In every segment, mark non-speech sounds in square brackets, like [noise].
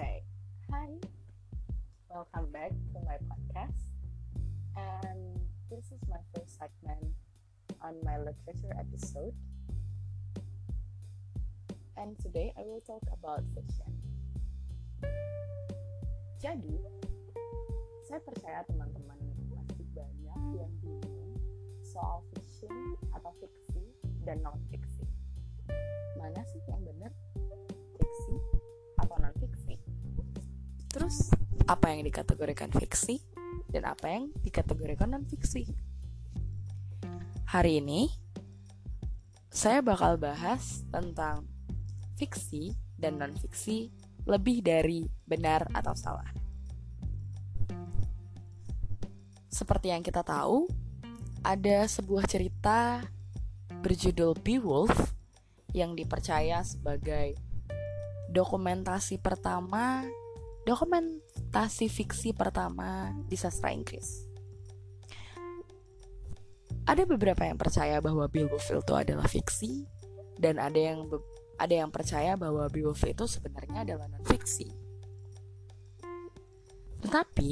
Okay. Hi. Welcome back to my podcast. And this is my first segment on my literature episode. And today I will talk about fiction. Jadi, saya percaya teman-teman masih banyak yang bingung soal fiction atau fiksi dan non-fiksi. Mana sih yang benar? Fiksi apa yang dikategorikan fiksi dan apa yang dikategorikan non-fiksi? Hari ini, saya bakal bahas tentang fiksi dan non-fiksi lebih dari benar atau salah. Seperti yang kita tahu, ada sebuah cerita berjudul Beowulf yang dipercaya sebagai dokumentasi pertama, dokumentasi fiksi pertama di sastra Inggris. Ada beberapa yang percaya bahwa Beowulf itu adalah fiksi dan ada yang ada yang percaya bahwa Beowulf itu sebenarnya adalah non fiksi. Tetapi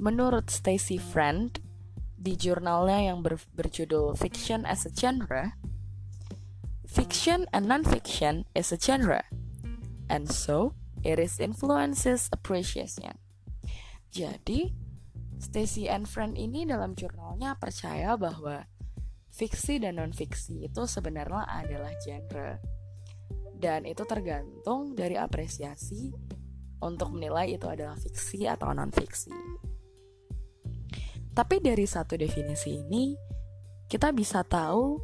menurut Stacy Friend di jurnalnya yang ber, berjudul Fiction as a Genre, fiction and non-fiction is a genre, and so it is influences appreciation. Jadi, Stacy and Friend ini dalam jurnalnya percaya bahwa fiksi dan non-fiksi itu sebenarnya adalah genre. Dan itu tergantung dari apresiasi untuk menilai itu adalah fiksi atau non-fiksi. Tapi dari satu definisi ini, kita bisa tahu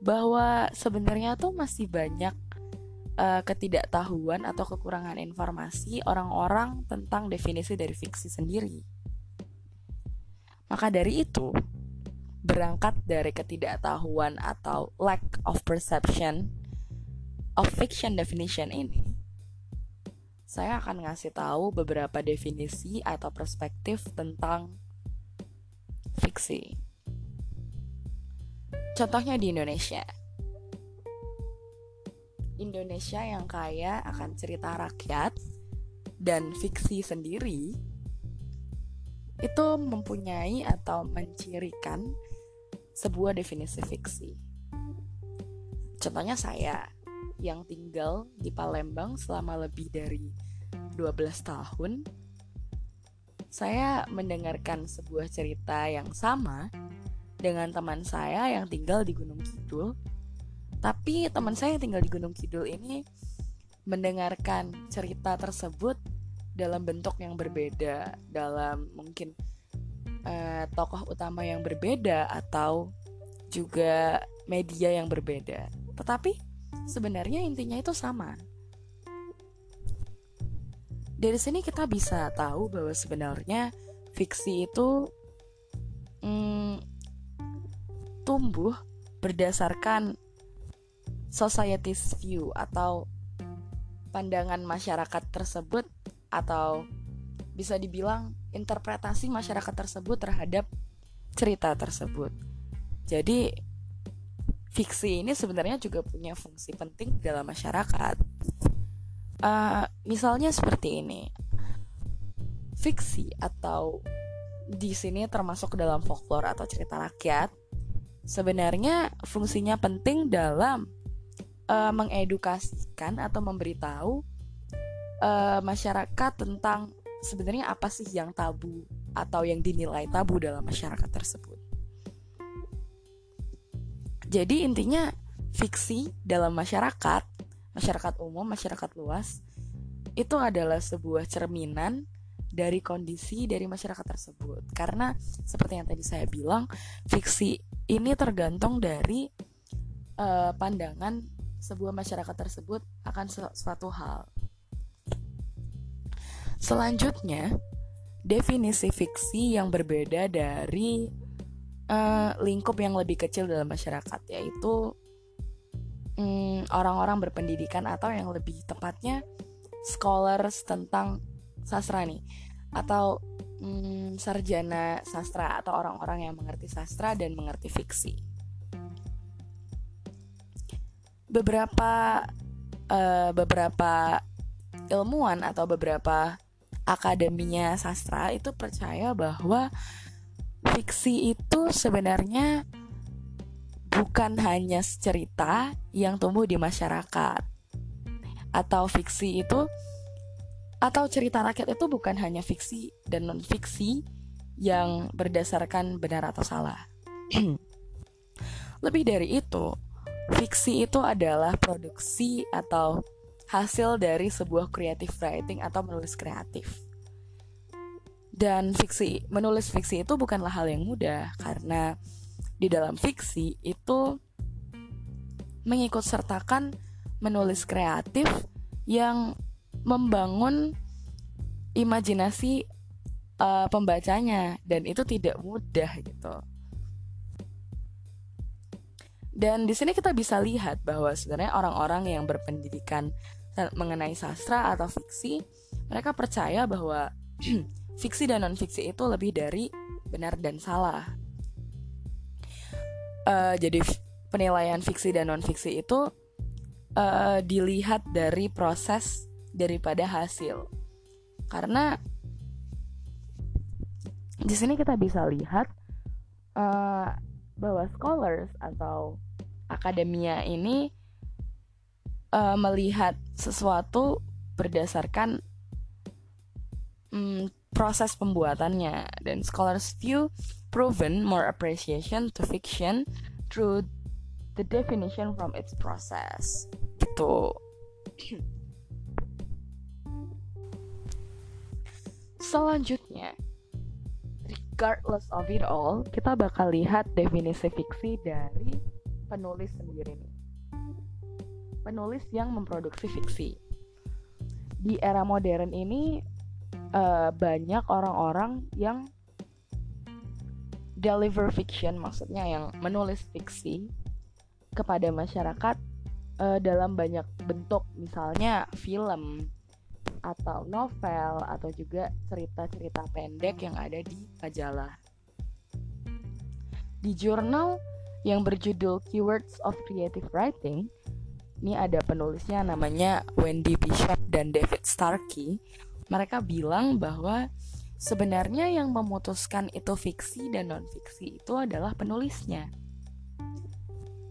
bahwa sebenarnya tuh masih banyak uh, ketidaktahuan atau kekurangan informasi orang-orang tentang definisi dari fiksi sendiri. Maka dari itu, berangkat dari ketidaktahuan atau lack of perception of fiction definition ini, saya akan ngasih tahu beberapa definisi atau perspektif tentang fiksi. Contohnya di Indonesia. Indonesia yang kaya akan cerita rakyat dan fiksi sendiri itu mempunyai atau mencirikan sebuah definisi fiksi. Contohnya saya yang tinggal di Palembang selama lebih dari 12 tahun saya mendengarkan sebuah cerita yang sama dengan teman saya yang tinggal di Gunung Kidul. Tapi teman saya yang tinggal di Gunung Kidul ini mendengarkan cerita tersebut dalam bentuk yang berbeda, dalam mungkin uh, tokoh utama yang berbeda atau juga media yang berbeda. Tetapi sebenarnya intinya itu sama dari sini kita bisa tahu bahwa sebenarnya fiksi itu hmm, tumbuh berdasarkan society's view atau pandangan masyarakat tersebut atau bisa dibilang interpretasi masyarakat tersebut terhadap cerita tersebut. Jadi fiksi ini sebenarnya juga punya fungsi penting dalam masyarakat uh, misalnya seperti ini fiksi atau di sini termasuk dalam folklore atau cerita rakyat sebenarnya fungsinya penting dalam uh, mengedukasikan atau memberitahu uh, masyarakat tentang sebenarnya apa sih yang tabu atau yang dinilai tabu dalam masyarakat tersebut. Jadi intinya fiksi dalam masyarakat masyarakat umum, masyarakat luas itu adalah sebuah cerminan dari kondisi dari masyarakat tersebut. Karena seperti yang tadi saya bilang, fiksi ini tergantung dari uh, pandangan sebuah masyarakat tersebut akan suatu hal. Selanjutnya, definisi fiksi yang berbeda dari uh, lingkup yang lebih kecil dalam masyarakat yaitu hmm, orang-orang berpendidikan atau yang lebih tepatnya scholars tentang sastra nih atau hmm, sarjana sastra atau orang-orang yang mengerti sastra dan mengerti fiksi. Beberapa uh, beberapa ilmuwan atau beberapa akademinya sastra itu percaya bahwa fiksi itu sebenarnya bukan hanya cerita yang tumbuh di masyarakat atau fiksi itu atau cerita rakyat itu bukan hanya fiksi dan non fiksi yang berdasarkan benar atau salah. [clears throat] Lebih dari itu, fiksi itu adalah produksi atau hasil dari sebuah creative writing atau menulis kreatif. Dan fiksi, menulis fiksi itu bukanlah hal yang mudah karena di dalam fiksi itu mengikut sertakan menulis kreatif yang membangun imajinasi uh, pembacanya dan itu tidak mudah gitu. Dan di sini kita bisa lihat bahwa sebenarnya orang-orang yang berpendidikan mengenai sastra atau fiksi, mereka percaya bahwa [clears throat] fiksi dan non fiksi itu lebih dari benar dan salah. Uh, jadi penilaian fiksi dan non fiksi itu uh, dilihat dari proses daripada hasil. Karena di sini kita bisa lihat uh, bahwa scholars atau akademia ini uh, melihat sesuatu berdasarkan um, proses pembuatannya. Dan scholars view proven more appreciation to fiction through the definition from its process. Gitu. [clears throat] Selanjutnya regardless of it all kita bakal lihat definisi fiksi dari penulis sendiri nih. Penulis yang memproduksi fiksi. Di era modern ini uh, banyak orang-orang yang deliver fiction maksudnya yang menulis fiksi kepada masyarakat uh, dalam banyak bentuk. Misalnya film atau novel atau juga cerita-cerita pendek yang ada di majalah. Di jurnal yang berjudul Keywords of Creative Writing, ini ada penulisnya namanya Wendy Bishop dan David Starkey mereka bilang bahwa sebenarnya yang memutuskan itu fiksi dan non fiksi itu adalah penulisnya.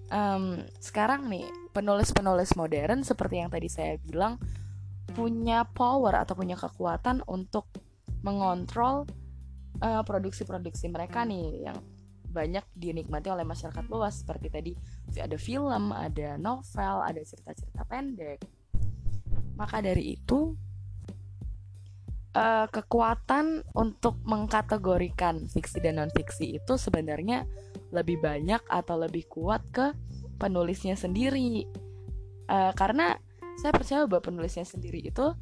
Um, sekarang nih penulis-penulis modern seperti yang tadi saya bilang punya power atau punya kekuatan untuk mengontrol uh, produksi-produksi mereka nih yang banyak dinikmati oleh masyarakat luas. Seperti tadi ada film, ada novel, ada cerita-cerita pendek. Maka dari itu uh, kekuatan untuk mengkategorikan fiksi dan non fiksi itu sebenarnya lebih banyak atau lebih kuat ke penulisnya sendiri. Uh, karena saya percaya bahwa penulisnya sendiri itu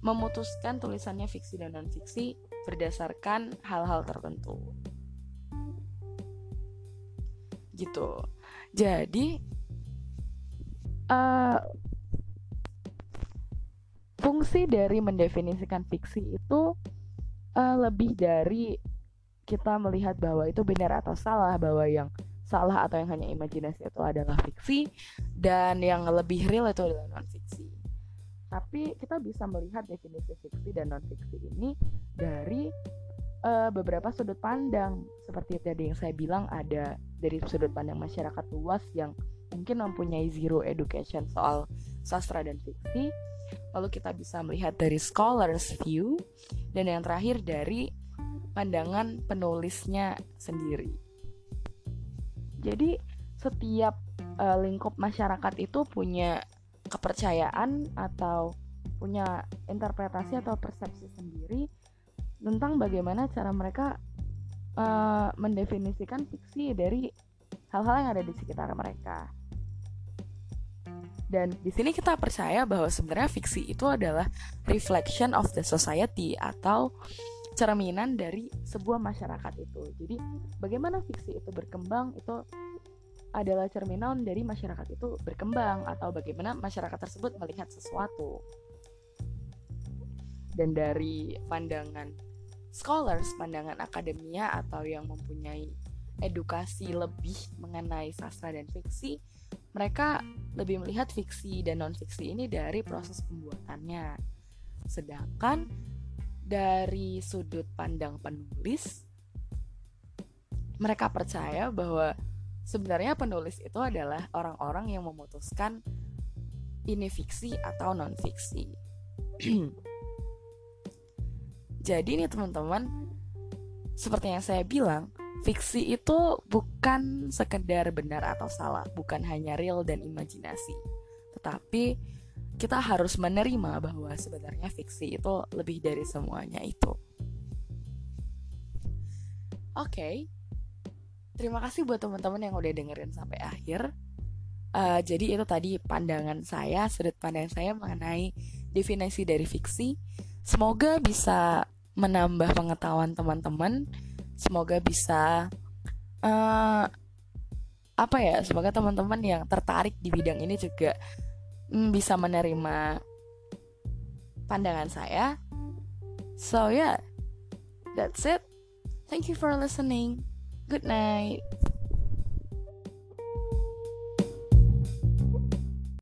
memutuskan tulisannya fiksi dan non fiksi berdasarkan hal-hal tertentu gitu jadi uh, fungsi dari mendefinisikan fiksi itu uh, lebih dari kita melihat bahwa itu benar atau salah bahwa yang salah atau yang hanya imajinasi itu adalah fiksi dan yang lebih real itu adalah non fiksi. Tapi kita bisa melihat definisi fiksi dan non fiksi ini dari uh, beberapa sudut pandang seperti tadi yang saya bilang ada dari sudut pandang masyarakat luas yang mungkin mempunyai zero education soal sastra dan fiksi Lalu kita bisa melihat dari scholars view dan yang terakhir dari pandangan penulisnya sendiri. Jadi setiap uh, lingkup masyarakat itu punya kepercayaan atau punya interpretasi atau persepsi sendiri tentang bagaimana cara mereka uh, mendefinisikan fiksi dari hal-hal yang ada di sekitar mereka. Dan di sini kita percaya bahwa sebenarnya fiksi itu adalah reflection of the society atau cerminan dari sebuah masyarakat itu. Jadi bagaimana fiksi itu berkembang itu adalah cerminan dari masyarakat itu berkembang atau bagaimana masyarakat tersebut melihat sesuatu. Dan dari pandangan scholars, pandangan akademia atau yang mempunyai edukasi lebih mengenai sastra dan fiksi, mereka lebih melihat fiksi dan non-fiksi ini dari proses pembuatannya. Sedangkan dari sudut pandang penulis, mereka percaya bahwa sebenarnya penulis itu adalah orang-orang yang memutuskan ini fiksi atau non-fiksi. [clears throat] Jadi nih teman-teman, seperti yang saya bilang, fiksi itu bukan sekedar benar atau salah, bukan hanya real dan imajinasi. Tetapi kita harus menerima bahwa sebenarnya fiksi itu lebih dari semuanya itu. Oke, okay. terima kasih buat teman-teman yang udah dengerin sampai akhir. Uh, jadi itu tadi pandangan saya, sudut pandang saya mengenai definisi dari fiksi. Semoga bisa menambah pengetahuan teman-teman. Semoga bisa uh, apa ya semoga teman-teman yang tertarik di bidang ini juga mm, bisa menerima pandangan saya. So yeah that's it. Thank you for listening. Good night